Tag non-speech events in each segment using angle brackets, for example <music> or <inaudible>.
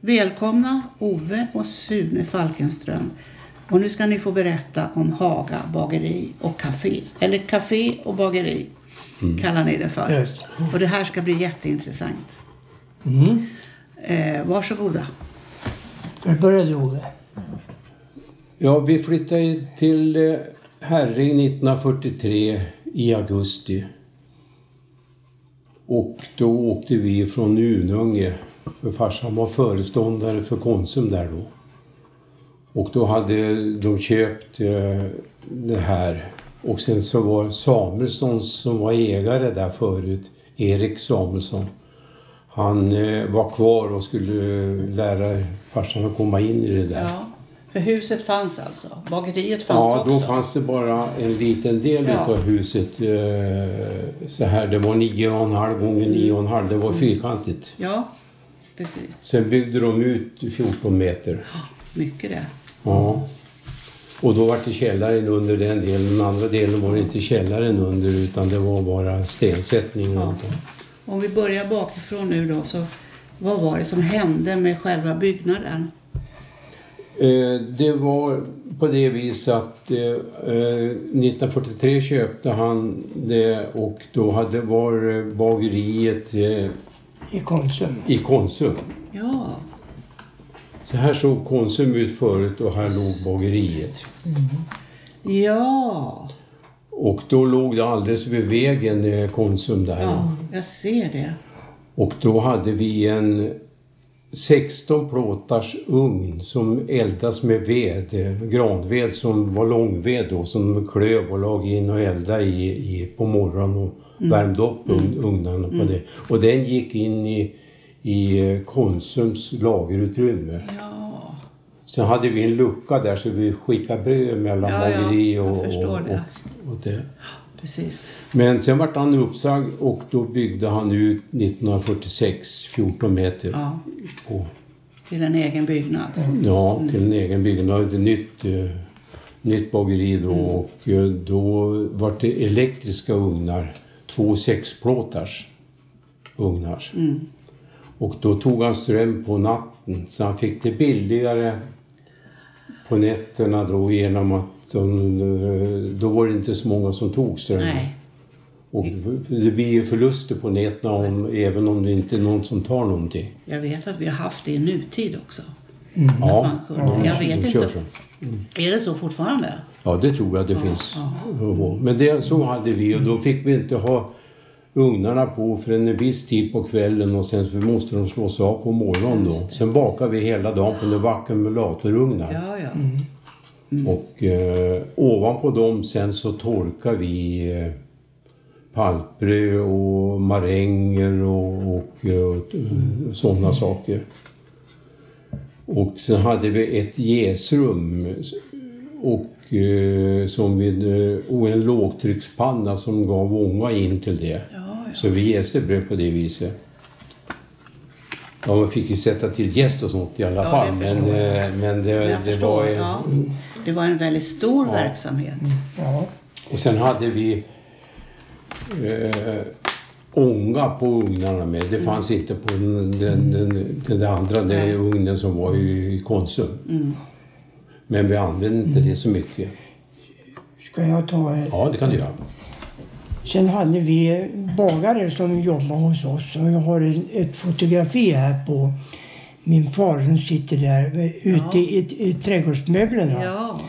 Välkomna Ove och Sune Falkenström. Och nu ska ni få berätta om Haga bageri och café. Eller café och bageri kallar ni det för. Just. Och det här ska bli jätteintressant. Mm. Eh, varsågoda. Börja du Ove? Ja, vi flyttade till eh, Herräng 1943 i augusti. Och då åkte vi från Ununge, för farsan var föreståndare för Konsum där då. Och då hade de köpt eh, det här. Och sen så var Samuelsson som var ägare där förut, Erik Samuelsson. Han eh, var kvar och skulle lära farsan att komma in i det där. Ja. För huset fanns alltså. Bageriet fanns Ja, också. då fanns det bara en liten del Ja. av huset. Eh, så här, det var 9,5 gånger 9,5. Det var fyrkantigt. Ja, precis. Sen byggde de ut 14 meter. <gasps> Mycket det. Ja. Och då var det källaren under den delen. Den andra delen var det inte källaren under utan det var bara stensättning Ja. om. Om vi börjar bakifrån nu då. Så vad var det som hände med själva byggnaden? Eh, Det var på det viset att eh, eh, 1943 köpte han det och då hade var eh, bageriet eh, I Konsum. i Konsum. Ja, Så här såg Konsum ut förut och här låg bageriet. ja, Och då låg det alldeles vid vägen eh, Konsum där. ja, jag ser det. Och då hade vi en 16 plåtars ugn som eldas med ved, eh, granved som var långved då, som klöv och lag in och elda i, i på morgonen och värmde upp ugn, ugnarna på det. Och den gick in i, i eh, Konsums lagerutrymme. Ja, Sen hade vi en lucka där så vi skickade bröd mellan Ja, ja, bageri jag och, och, det. och, och det. precis. Men sen vart han uppsagd och då byggde han ut 1946 14 meter. Ja, På, till en egen byggnad. ja, till en egen byggnad. Ett nytt, eh, nytt bageri då Mm. och eh, då vart det elektriska ugnar. Två sexplåtars ugnar. Mm. Och då tog han ström på natten så han fick det billigare på nätterna då genom att de, eh, då var det inte så många som tog ström. Nej, Och det blir ju förluster på nätterna om, även om det inte är någon som tar någonting. jag vet att vi har haft det i nutid också. Ja, Man kunde. Jag vet inte. så. Är det så fortfarande? Ja, det tror jag det finns. Men det, så hade vi och då fick vi inte ha ugnarna på för en viss tid på kvällen och sen måste de slås av på morgonen då. Sen bakade vi hela dagen på ackumulatorugnar. Ja, ja. Och eh, ovanpå dem sen så torkar vi eh, paltbröd och maränger och, och, eh, sådana saker. Och sen hade vi ett jäsrum och, som vi, eh, och en lågtryckspanna som gav ånga in till det. ja, ja. Så vi jäste bröd på det viset. Ja, man fick ju sätta till jäst och sånt i alla Ja, fall. Men, eh, men det, Men det förstår. var... ju- Ja. Det var en väldigt stor verksamhet. Ja. Och sen hade vi eh, ånga på ugnarna med. Det fanns inte på den, den, den, den andra den ugnen som var i, i Konsum. Men vi använde inte det så mycket. Ska jag ta... eh, Ja, det kan du göra. Sen hade vi bagare som jobbade hos oss och jag har en- ett fotografi här på min far som sitter där ute i, i, i trädgårdsmöblerna. Ja,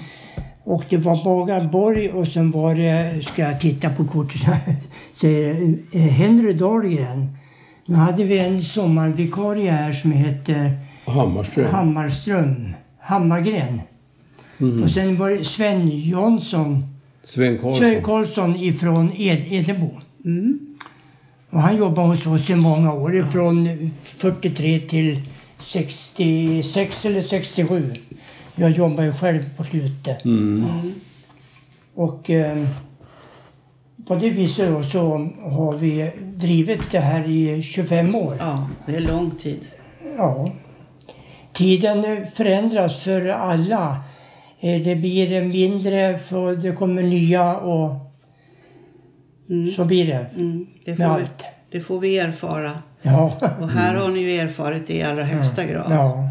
Och det var Bagarborg och sen var det, ska jag titta på kortet här, säger eh, Henry Dahlgren. Nu hade vi en sommarvikarie här som hette Hammarström. Hammarström, Hammargren. Och sen var det Sven Jansson, Sven Karlsson. Sven Karlsson ifrån Ed, Edebo. Och han jobbade hos oss i många år, från 43 till 66 eller 67. Jag jobbade ju själv på slutet. Och eh, på det viset då så har vi drivit det här i 25 år. ja, det är lång tid. Ja. Tiden förändras för alla. Eh, Det blir mindre för det kommer nya och så blir det Mm, det med vi, allt. Det får vi erfara. Ja. Och här har ni ju erfarit det i allra högsta grad. Ja.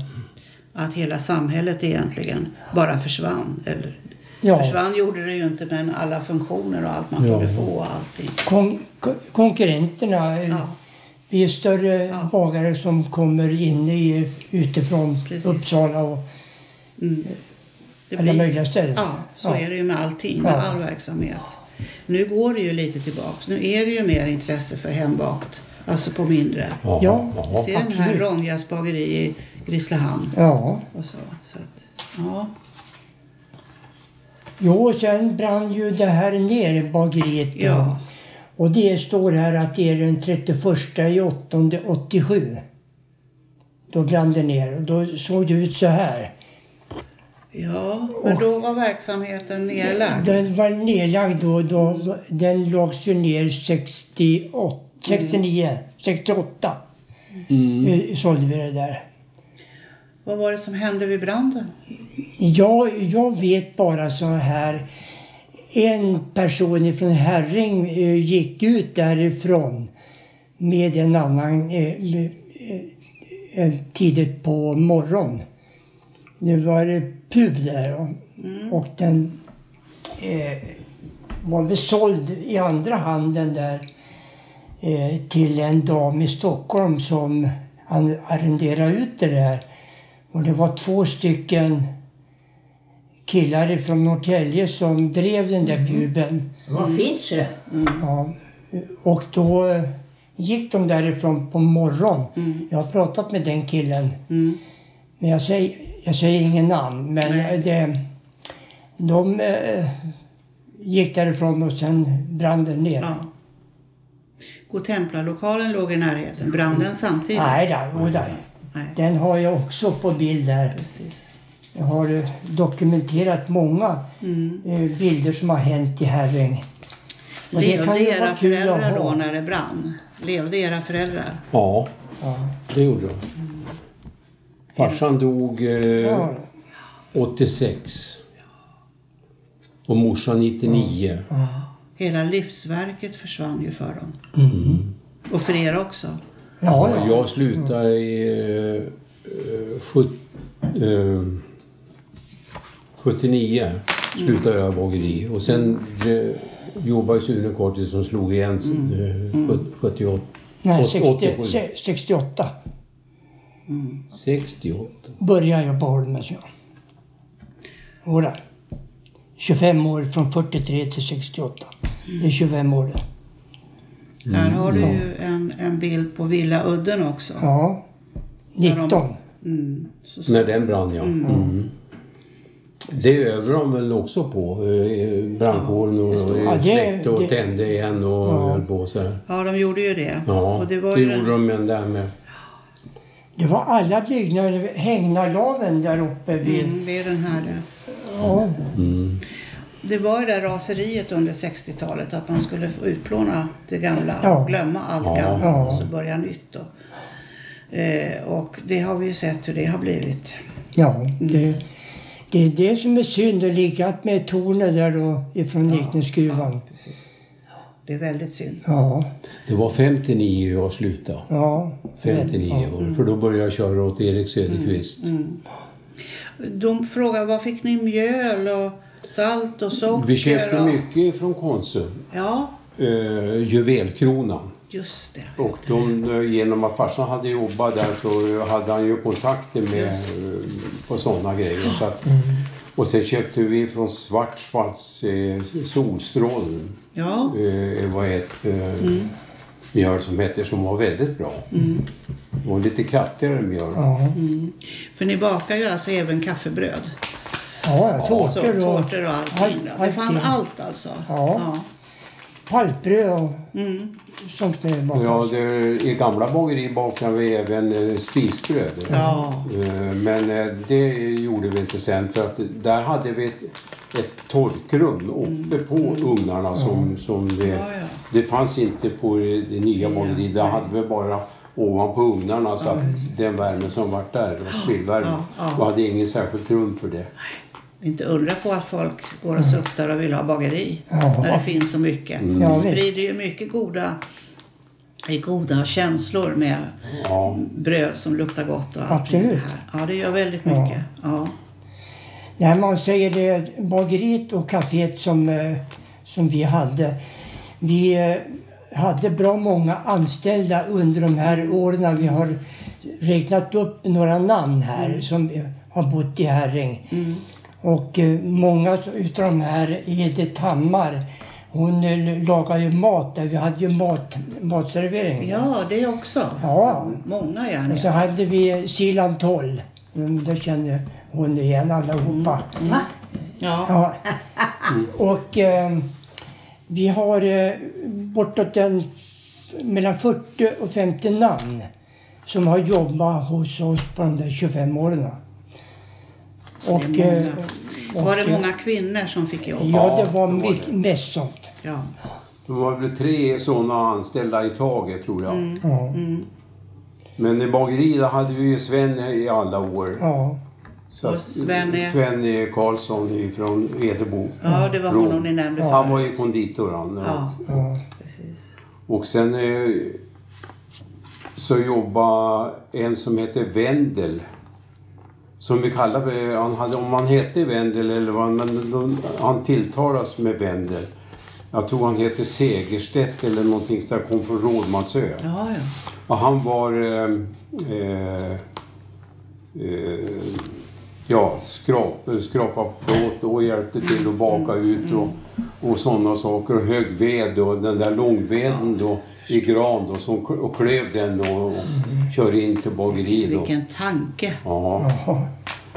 Att hela samhället egentligen bara försvann. Eller, Ja. Försvann gjorde det ju inte men alla funktioner och allt man Ja. kunde få och allting. Kon kon- konkurrenterna. eh, Ja. Vi är större Ja. bagare som kommer in i, utifrån Precis. Uppsala och Mm. Det alla blir- möjliga ställen. Ja, så Ja. är det ju med allting, med Ja. all verksamhet. Nu går det ju lite tillbaks. Nu är det ju mer intresse för hembakt. Alltså på mindre. Ja. Ja. ja. Se den här. Ronjas bageri i Grisslehamn. Ja. Och så. så att, ja. Jo, sen brann ju det här ner, bageriet. då. Ja. Och det står här att det är den 31 i 8 87. Då brann det ner och då såg det ut så här. Ja, men då var verksamheten nedlagd. Den var nedlagd då. då den lades ju ner 68, 69, 68. Mm. Sålde vi det där. Vad var det som hände vid branden? Jag, jag vet bara så här. En person från Herring eh, gick ut därifrån med en annan eh, eh, eh, tidigt på morgon. Nu var det pub där och, och den eh, var väl såld i andra handen där eh, till en dam i Stockholm som arrenderade ut det där. Och det var två stycken killar från Norrtälje som drev den där puben. Vad finns det? Ja. Och då gick de därifrån på morgon. Jag har pratat med den killen. Mm. Men jag säger, jag säger ingen namn. Men Nej. det, de eh, gick därifrån och sen brann den ner. Ja. Godtemplarlokalen låg i närheten. Brann den samtidigt? Nej, där, och där. Nej, Den har jag också på bild där. precis. Jag har eh, dokumenterat många Mm. eh, bilder som har hänt i Herräng. Och det kan Levde era föräldrar då när det brann? Levde era föräldrar? ja, Ja. det gjorde de. Farsan dog eh, Ja. 86. Och morsan 99. Hela livsverket försvann ju för dem. Mm. Och för er också. Ja, Ja, ja. jag slutade i eh, eh, sjut, eh, 79. Slutade jag bageri. Och sen eh, jobbade Sune kort tills de slog igen eh, sjut- 78. Nej, åt- 60, 87. Se- 68 68. började jag på Holmens. Ja. Jodå. 25 år, från 43 till 68. Det är 25 år det. Här har du ju en, en bild på Villa Udden också. Ja. 19. Mm. Så, När den brann, ja. Mm. Det övar de väl också på. eh, Brandkåren och Ja, det- släckte och det- tände igen och Ja. höll på så här. ja, de gjorde ju det. Ja, och det det, var ju gjorde den, de med den där med. Det var alla byggnader, Hägnalaven där uppe vid... mm, det är den här. det. Ja. Mm. Det var ju det där raseriet under 60-talet att man skulle utplåna det gamla Ja. och glömma allt Ja. gammalt Ja. och så börja nytt. Då. Eh, och det har vi ju sett hur det har blivit. Ja, det, det är det som är synd. Och likadant med tornet där då ifrån Liknäsgruvan. Precis. Det är väldigt synd. Ja, Det var 59 jag slutade. ja. 59 år. För då började jag köra åt Erik Söderqvist. De frågar vad fick ni mjöl och salt och socker? Vi köpte och... mycket från Konsum. Ja, Uh, juvelkronan. just det. Och de, eh, genom att farsan hade jobbat där så hade han ju kontakter med eh, på sådana grejer. Så att, och sen köpte vi från Schwarzwalds eh, Solstrålen. Ja, Eh, var ett eh, mjöl som hette som var väldigt bra. Det var lite kraftigare mjöl. Ja, för ni bakar ju alltså även kaffebröd. ja tårtor och tårtor och allting. allt-. Det fanns allt alltså? Ja. paltbröd och Mm. Sånt Ja, bakas. det, I gamla bageri bakade vi även eh, spisbröd. Ja. Eh, Men eh, det gjorde vi inte sen för att där hade vi ett, ett torkrum uppe på ugnarna som, som det, Ja, ja. det fanns inte på det nya bageriet. Där hade vi bara ovanpå ugnarna så att den värme som var där, det var spillvärme. Ja, ja. Och hade ingen särskilt rum för det. Inte undra på att folk går och suktar och vill ha bageri. Ja. När det finns så mycket. Ja, Det sprider ju mycket goda goda känslor med Ja. bröd som luktar gott och allt Absolut. det här. Ja, det gör väldigt mycket. Ja. När man säger det, bageriet och kaféet som, eh, som vi hade. Vi eh, hade bra många anställda under de här åren. Vi har räknat upp några namn här som har bott i Herräng. Och eh, många utav de här, Edith Hammar, hon eh, lagade ju mat där. Vi hade ju mat, matservering. ja, det också. Ja. Många gärna. Och så hade vi Silan Toll. Mm, Då kände hon igen allihopa. Va? Ja. Ja. <laughs> Och eh, vi har eh, bortåt en, mellan 40 och 50 namn som har jobbat hos oss på de där 25 åren. Och, Det eh, och, Var det eh, många kvinnor som fick jobb? Ja, Ja, det var det var mycket, mest sånt. Ja. Det var väl tre sådana anställda i taget tror jag. Ja, Men i bageriet hade vi ju Sven i alla år. ja. Så Och Sven är- Sven Karlsson från Edebo. ja, det var Rom. honom ni nämnde Han förut. var ju konditor han. Ja, ja. precis. Och sen eh, så jobbade en som heter Wendel. Som vi kallar han hade, om han hette Wendel eller vad, men då, han tilltalas med Wendel. Jag tror han heter Segerstedt eller någonting sådär, kom från Rådmansö. Ja, ja. Och han var... Eh, eh, eh, ja, skrap, skrapa plåt och hjälpte till att baka ut och, och sådana saker. Och hög ved och den där långveden då i gran då, som, och klöv den och, och körde in till bageriet. Då. Vilken tanke. Ja.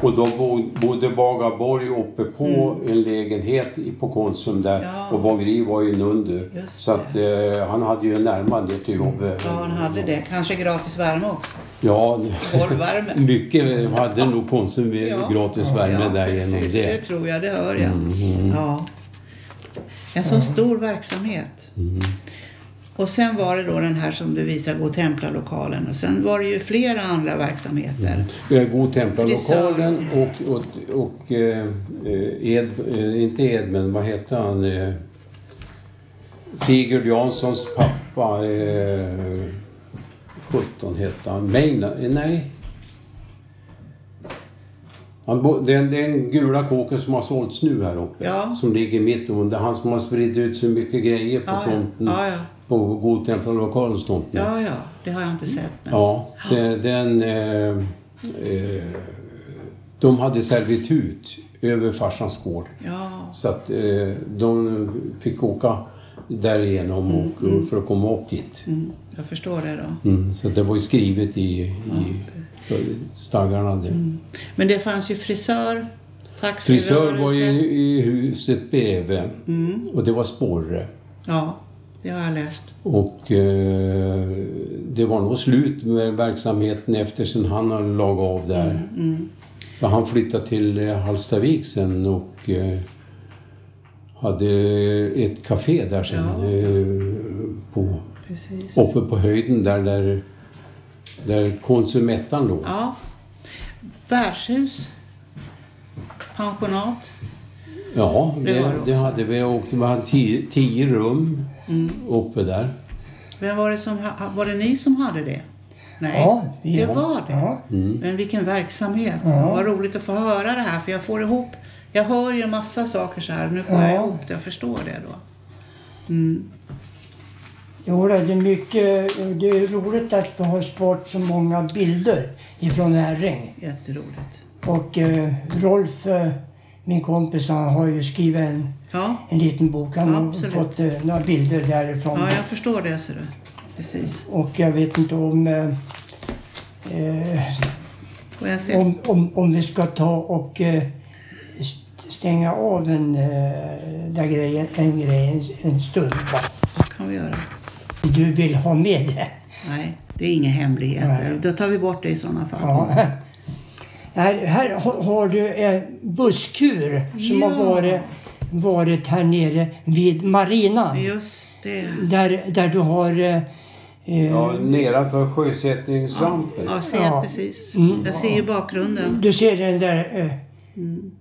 Och då bo- bodde Bagaborg uppe på en lägenhet i- på Konsum där Ja. och bageri var ju under. Just Så att eh, han hade ju närmande till jobbet. Ja, han hade det. Kanske gratis värme också. Ja, Golvvärme. <laughs> mycket hade nog Konsum gratis värme Ja, där genom precis. det. Det tror jag, det hör jag. Ja. En så stor verksamhet. Och sen var det då den här som du visar, Gå Templa-lokalen. Och sen var det ju flera andra verksamheter. Vi har God Templarlokalen och, och, och eh, Ed, eh, inte Edmund, vad heter han? Eh, Sigurd Janssons pappa, eh, 17 hette han. Meina, eh, nej. Han bo, den, den gula kåken som har sålts nu här uppe. Ja. Som ligger mitt under. Han som har spridit ut så mycket grejer på ja. tomten. Ja, ja. På God Templarlokalens tomt nu. Ja, ja, det har jag inte sett. Men... Ja, det, den... Eh, eh, de hade servitut över farsans gård. Ja, Så att eh, de fick åka därigenom och, och för att komma upp dit. mm, jag förstår det då. Mm, så det var ju skrivet i, i stadgarna. Det. Men det fanns ju frisör, Frisör var ju taxirörelse. i huset bredvid och det var Sporre. Ja, det har jag läst. Och eh, det var nog slut med verksamheten efter sen han hade lagat av där. För han flyttade till eh, Hallstavik sen och eh, hade ett café där sen. Eh, på, Precis. uppe på höjden där, där, där Konsumettan låg. Ja. Värdshus. Pensionat. Ja, Det det, var det det hade vi. Och vi hade tio, tio rum uppe där. Vem var det som var det ni som hade det? Nej, Ja, det var det. Ja. Men vilken verksamhet. Ja. Vad roligt att få höra det här för jag får ihop jag hör ju en massa saker så här. Nu får jag Ja. ihop det. Jag förstår det då. Mm. Jo, det är mycket. Det är roligt att du har sparat så många bilder ifrån Herräng. Jätteroligt. Och eh, Rolf, eh, min kompis, han har ju skrivit en, Ja, en liten bok. Han har Absolut. fått eh, några bilder därifrån. ja jag förstår det ser du. Precis. Och jag vet inte om, eh, om, om, om vi ska ta och eh, st- stänga av en, eh, där grejen, en grej en, en stund. Va? Det kan vi göra. Du vill ha med det? Nej, det är inga hemligheter. Nej. Då tar vi bort det i sådana fall. Ja. Här, här har- du en busskur som Ja. har varit, varit här nere vid marinan. Just det. Där, där du har... eh, eh, Ja, nedanför sjösättningsrampen. Ja, jag ser Ja. precis. Mm. Jag ser ju bakgrunden. Du ser den där... Eh, Mm.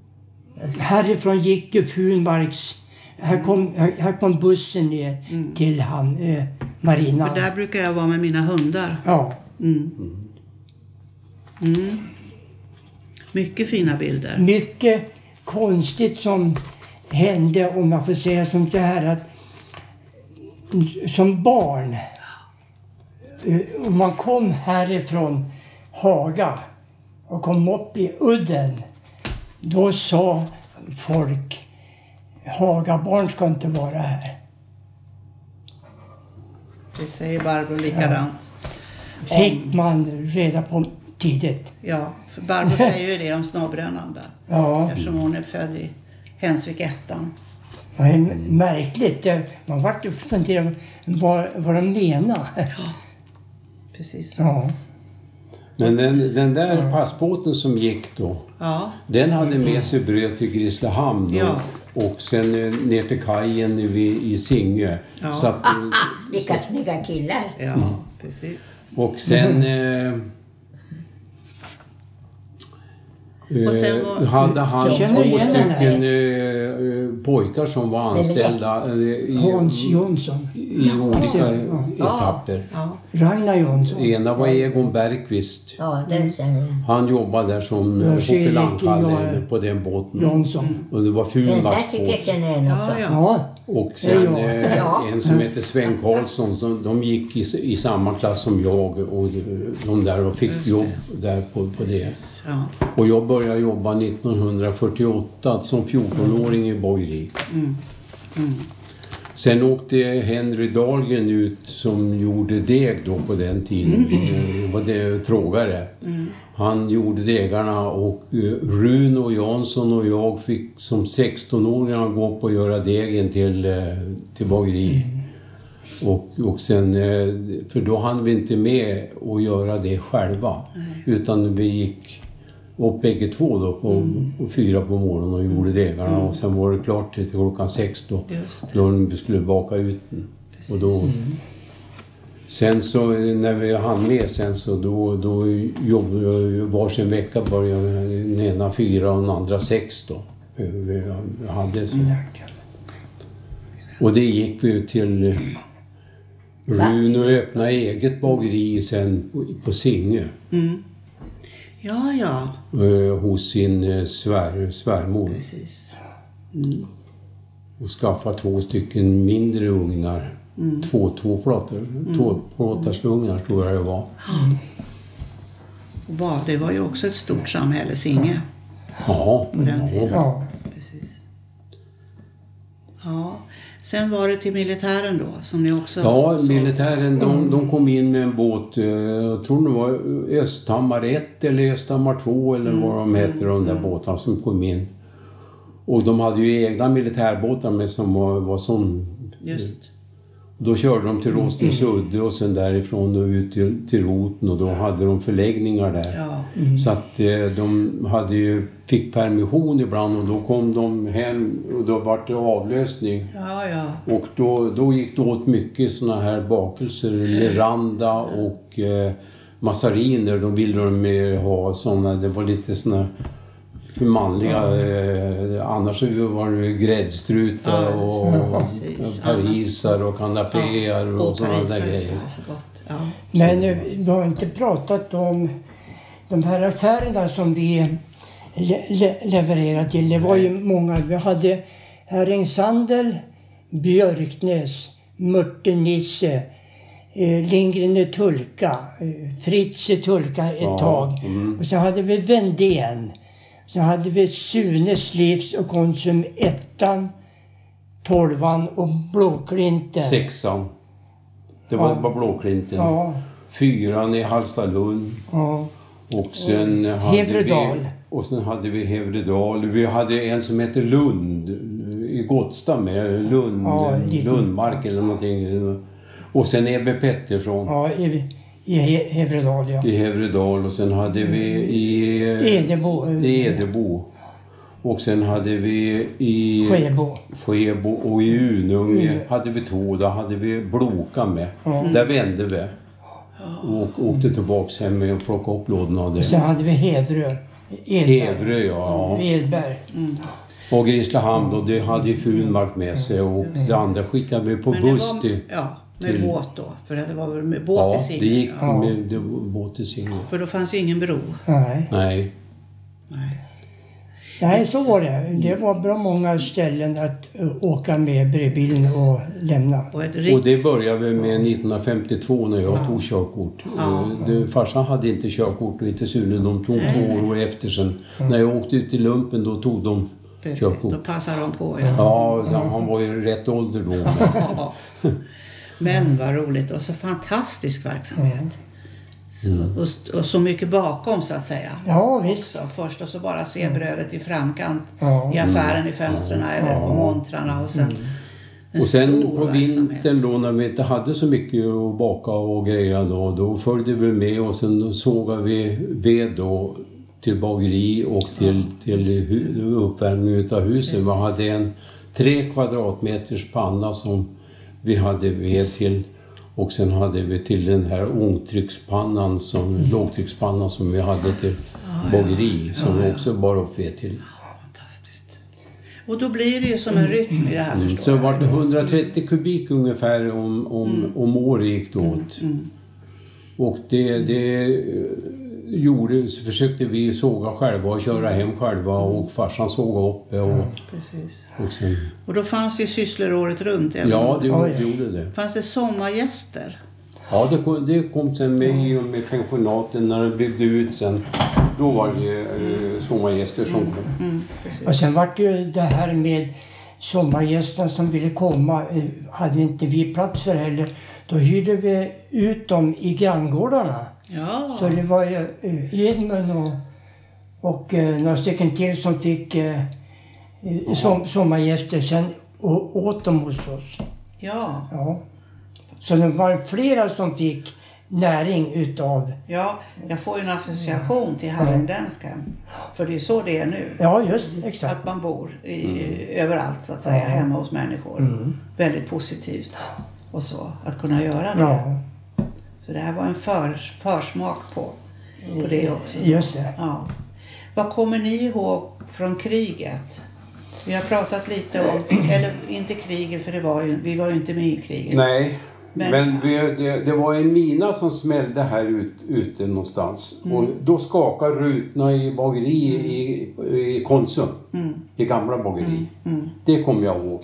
Härifrån gick ju Funmarks här, kom, här, kom bussen ner till hamn, eh, marinan. För där brukar jag vara med mina hundar. Ja. Mm. Mycket fina bilder. Mycket konstigt som hände, om jag får säga som så här att som barn, eh, om man kom härifrån Haga och kom upp i udden, då sa folk Hagabarn ska inte vara här. Det säger Barbro likadant. Fick man reda på tidigt. Ja, för Barbro säger ju det om snåbrännan där. Ja, Eftersom hon är född i Hensvik ettan. det är märkligt. Man vart ju funderad vad, vad de menar. Precis. Ja. Men den, den där passbåten som gick då, Ja, den hade med sig bröd till Grisslehamn då, Ja. och sen eh, ner till kajen i, i Singö. Ja. Så att, eh, Vilka snygga killar. ja Mm. precis. och sen... Eh, Och sen eh, var- hade han Jag känner två den stycken eh, eh, pojkar som var anställda eh, i, Hans Jonsson. i olika Ja. etapper. Ja, Ragnar Jonsson. Ena var Egon Bergqvist. Ja, det känner jag. Han jobbade där som ja. på den båten. Jonsson. Och det var Den tycker jag fulmaxbåt. känner igen ja, också. ja. Ja. Och sen Ja. eh, Ja. en som heter Sven Karlsson, som, de gick i, i samma klass som jag och de där och fick jobb där på, på det. Ja. Och jag började jobba 1948 som 14-åring i Borgvik. Sen åkte Henry Dahlgren ut som gjorde deg då på den tiden. Eh, var det trågare. Han gjorde degarna och eh, Rune Jansson och jag fick som 16-åringar gå på att göra degen till, eh, till bageri. Och, och sen, för då hann vi inte med att göra det själva. Utan vi gick upp bägge två då på, på fyra på morgonen och gjorde degarna. Och sen var det klart till klockan sex då. Då vi skulle baka ut den. Och då... Sen så när vi hann med sen så då, då jobbade jag varsin vecka började den ena fyra och den andra sex då. Vi hade så. Och det gick vi till Rune och öppnade eget bageri sen på, Singö. Ja, ja. Eh, hos sin eh, svär, svärmor. Precis. Och skaffa två stycken mindre ugnar. Två tvåplatar, tvåplatarsugnar tror jag det var. Och Bad, det var ju också ett stort samhälle, Singe. Ja, den tiden. Ja. Precis. Ja. Sen var det till militären då, som ni också... ja militären de, de kom in med en båt, eh, jag tror det var Östhammar 1 eller Östhammar 2 eller vad de hette de där båtarna som kom in. Och de hade ju egna militärbåtar med som var, var som Just. Då körde de till Rostenudde och sen därifrån och ut till, till Roten och då hade de förläggningar där. Ja. Så att eh, de hade ju, fick permission ibland och då kom de hem och då var det avlösning. Ja, ja. Och då, då gick det åt mycket såna här bakelser, leranda och eh, massariner. Då ville de ha såna, det var lite såna för manliga. Eh, annars var det gräddstrutar Ja, och precis. parisar och kanapéer och, Och sådana där grejer. så. Ja. Men eh, vi har inte pratat om de här affärerna som vi le le levererar till. Det var ju många. Vi hade Herringsandel, Björknäs, Mörtenisse, eh, Lindgren i Tulka, eh, Fritz i Tulka ett Ja, tag. mm. Och så hade vi Vendén. Så hade vi Sunes Livs och Konsum ettan, tolvan och Blåklinten. Sexan. Det var, Ja. Blåklinten. Ja, Fyran i Hallstavlund. ja. Och sen hade Hevredal. vi... Och sen hade vi Hevredal. Vi hade en som hette Lund i Gottstad med. Lund, Ja. Lundmark eller någonting. Och sen Ebbe Pettersson Ja, i, i He- Hevredal ja. i Hevredal. Och sen hade vi i... Edebo. eh, I Edebo. Och sen hade vi i... Skebo. Skebo och i Ununge hade vi två. Där hade vi Bloka med. Där vände vi. Och åkte tillbaks hem med och plockade upp lådorna av det. Och sen hade vi Hedrö. Edberg. Hevrö, ja. Edberg. Och Grisslehamn och det hade ju Funmark med sig och det andra skickade vi på buss till... Ja, med till- båt då. För det var väl med båt Ja, till det gick Singö. med det var båt till Singö. För då fanns ju ingen bro. Nej. Nej. Nej. Nej, så var det. Det var bra många ställen att eh, åka med brevbilen och lämna. Och det började vi med 1952 när jag tog körkort. Ja. Och Det, farsan hade inte körkort och inte Sune. De tog två år efter sen. När jag åkte ut i lumpen då tog de Precis, körkort. då passar de på. Ja. Ja, han var ju rätt ålder då. <laughs> men- Ja. Men vad roligt och så fantastisk verksamhet. Så, och, och så mycket bakom så att säga. Ja, visst. Så först och så bara se brödet i framkant Ja. i affären i fönstren eller på montrarna och sen en Och sen på vintern då när vi inte hade så mycket att baka och greja då, då följde vi med och sen sågade vi ved då till bageri och till, till uppvärmning utav husen. Vi hade en tre kvadratmeters panna som vi hade ved till och sen hade vi till den här ångtryckspannan, som, lågtryckspannan som vi hade till bageri som vi också bar upp ved till. Fantastiskt. Och då blir det ju som en rytm i det här Mm, Så var det 130 kubik ungefär om, om, om året gick det åt. Och det, det gjorde, så försökte vi såga själva och köra hem själva och farsan sågade upp. Och, Precis. och sen, Och då fanns det ju sysslor året runt. även ja, det Oj. det gjorde det. Fanns det sommargäster? Ja, det kom, det kom sen med i och med pensionaten när de byggde ut sen. Då var det eh, sommargäster som kom. Mm, precis. Och sen vart det ju det här med sommargästerna som ville komma. eh, Hade inte vi plats för heller. Då hyrde vi ut dem i granngårdarna. Ja, Så det var ju eh, Edmund och, och eh, några stycken till som fick eh, eh, som, sommargäster. Sen å, åt de hos oss. ja, Ja. Så det var flera som fick näring utav... ja. Jag får ju en association till Harlingdenskan. För det är så det är nu. Ja, just exakt. Att man bor i, överallt så att säga, hemma hos människor. Väldigt positivt. Och så, att kunna göra det. Ja, Så det här var en för, försmak på, på det också. just det. Ja. Vad kommer ni ihåg från kriget? Vi har pratat lite om, eller inte kriget för det var ju, vi var ju inte med i kriget. Nej, Men- men, vi, det, det var en mina som smällde här ut, ute någonstans. Och då skakade rutorna i bageri i, i Konsum. I gamla bageri. Det kommer jag ihåg.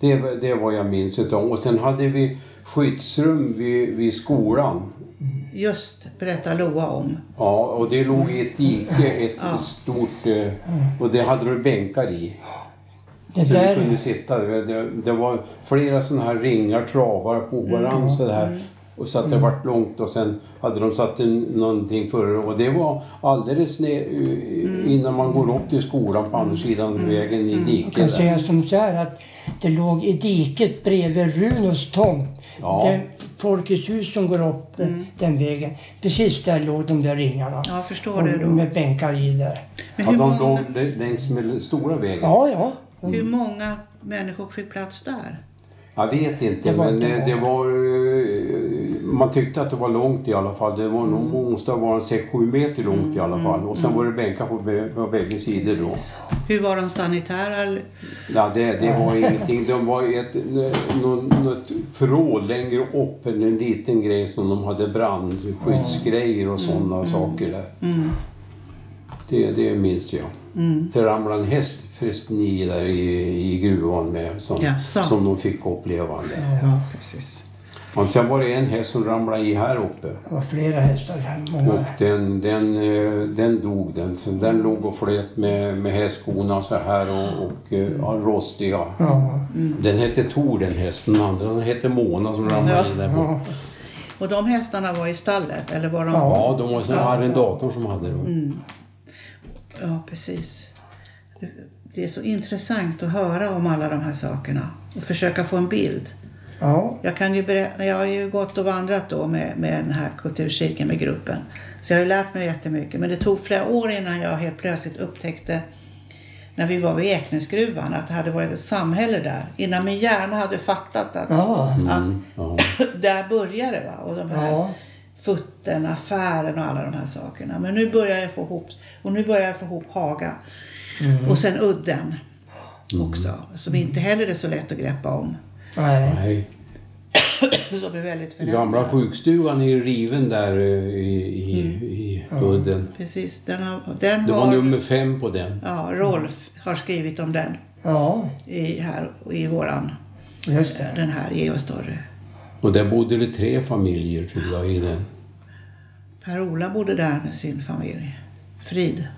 Det, var- det var jag minns utav. Och sen hade vi skyddsrum vid, vid skolan. Just berätta Loa om. Ja, och det låg i ett dike, ett Ja. stort... eh, Och det hade de bänkar i. Det Så vi där, kunde sitta. Det, det, det var flera sådana här ringar, travar på varandra så här. Och så att det vart långt och sen hade de satt en, någonting för och det var alldeles ner, innan man går upp till skolan på andra sidan vägen i jag kan diket. Säga som så här att det låg i diket bredvid Runos tomt. Ja. Det Folkets hus som går upp eh, den vägen. Precis där låg de där ringarna. Ja, förstår Och det då. Med bänkar i där. Men Ja, de många, låg lä- längs med den stora vägen. Ja, ja. hur många människor fick plats där? Jag vet inte, Det men det, det var... Man tyckte att det var långt i alla fall. Det var nog, måste ha varit 6-7 meter långt i alla fall. Och sen var det bänkar på, på bägge sidor då. Hur var de sanitära? Ja, det, det var <laughs> ingenting. De var ett något, något förråd längre upp, en liten grej som de hade brandskyddsgrejer och sådana saker där. Mm. Det, det minns jag. Mm. Det ramlade en häst förresten i där i, i gruvan med som, Jaså. som de fick uppleva. Ja, precis. Och sen var det en häst som ramlade i här uppe. Det var flera hästar. här, Många. Och den, den, eh, den dog den. Så den låg och flöt med, med hästskorna så här och, och eh, ja, rostiga. Ja, Den hette Tor den hästen, den andra hette Mona som ramlade in där ja. Och de hästarna var i stallet? Eller var de... Ja. Ja, de var sån arrendator som hade dem. Ja, precis. Det är så intressant att höra om alla de här sakerna och försöka få en bild. Ja. Jag, kan ju berätta, jag har ju gått och vandrat då med, med den här kulturcirkeln med gruppen. Så jag har ju lärt mig jättemycket. Men det tog flera år innan jag helt plötsligt upptäckte när vi var vid Eknäsgruvan att det hade varit ett samhälle där. Innan min hjärna hade fattat att, Ja. att Ja. <coughs> där börjar det. Och de här Ja. futten, affären och alla de här sakerna. Men nu börjar jag få ihop, och nu börjar jag få ihop Haga. Och sen Udden. också. Som inte heller är så lätt att greppa om. Nej. Som är väldigt förändrad. Gamla sjukstugan är ju riven där eh, i, i, i udden. Precis, den har, den Det var har nummer fem på den. ja, Rolf har skrivit om den Ja, i, här, i våran, just det. den här Geostory. Och där bodde det tre familjer tror jag i den. Per-Ola bodde där med sin familj. Frid.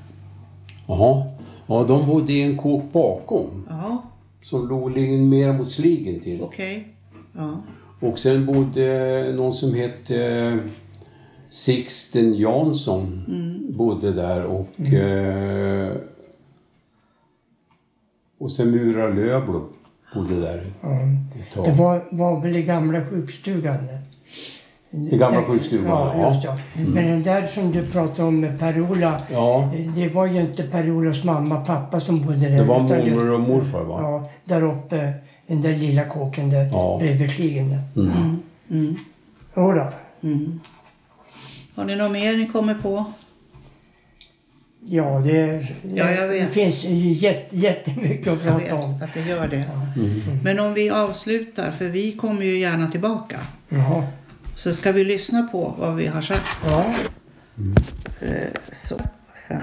Jaha. Ja, de bodde i en kåk bakom. Ja, Som låg mer mot sligen till. okej. Ja. Och sen bodde någon som hette Sixten Jansson. Bodde där och... Eh, och sen Mura Löfblom bodde där ett Det var, var väl i gamla sjukstugan. I gamla Där- sjukstugan, Ja, ja. just ja. Men den där som du pratade om med Per-Ola. Ja, Det var ju inte Per-Olas mamma och pappa som bodde där. det var mormor och morfar va? Ja, där uppe. Den där lilla kåken där Ja. bredvid sligen där. Mm. Mm. Jodå. Mm. Har ni något mer ni kommer på? Ja, det, Ja, jag vet. det finns jätte, jättemycket att Jag vet prata om. att det gör det. Mm. Men om vi avslutar, för vi kommer ju gärna tillbaka. Jaha. Så ska vi lyssna på vad vi har sagt. Ja. Eh, Så, sen.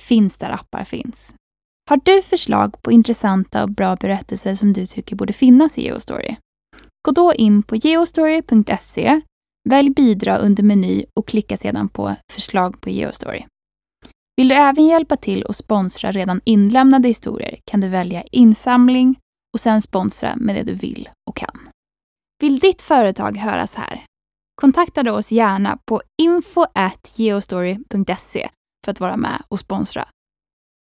Finns där appar finns. Har du förslag på intressanta och bra berättelser som du tycker borde finnas i Geostory? Gå då in på geostory.se, välj bidra under meny och klicka sedan på förslag på Geostory. Vill du även hjälpa till och sponsra redan inlämnade historier kan du välja insamling och sen sponsra med det du vill och kan. Vill ditt företag höras här? Kontakta då oss gärna på info@geostory.se för att vara med och sponsra.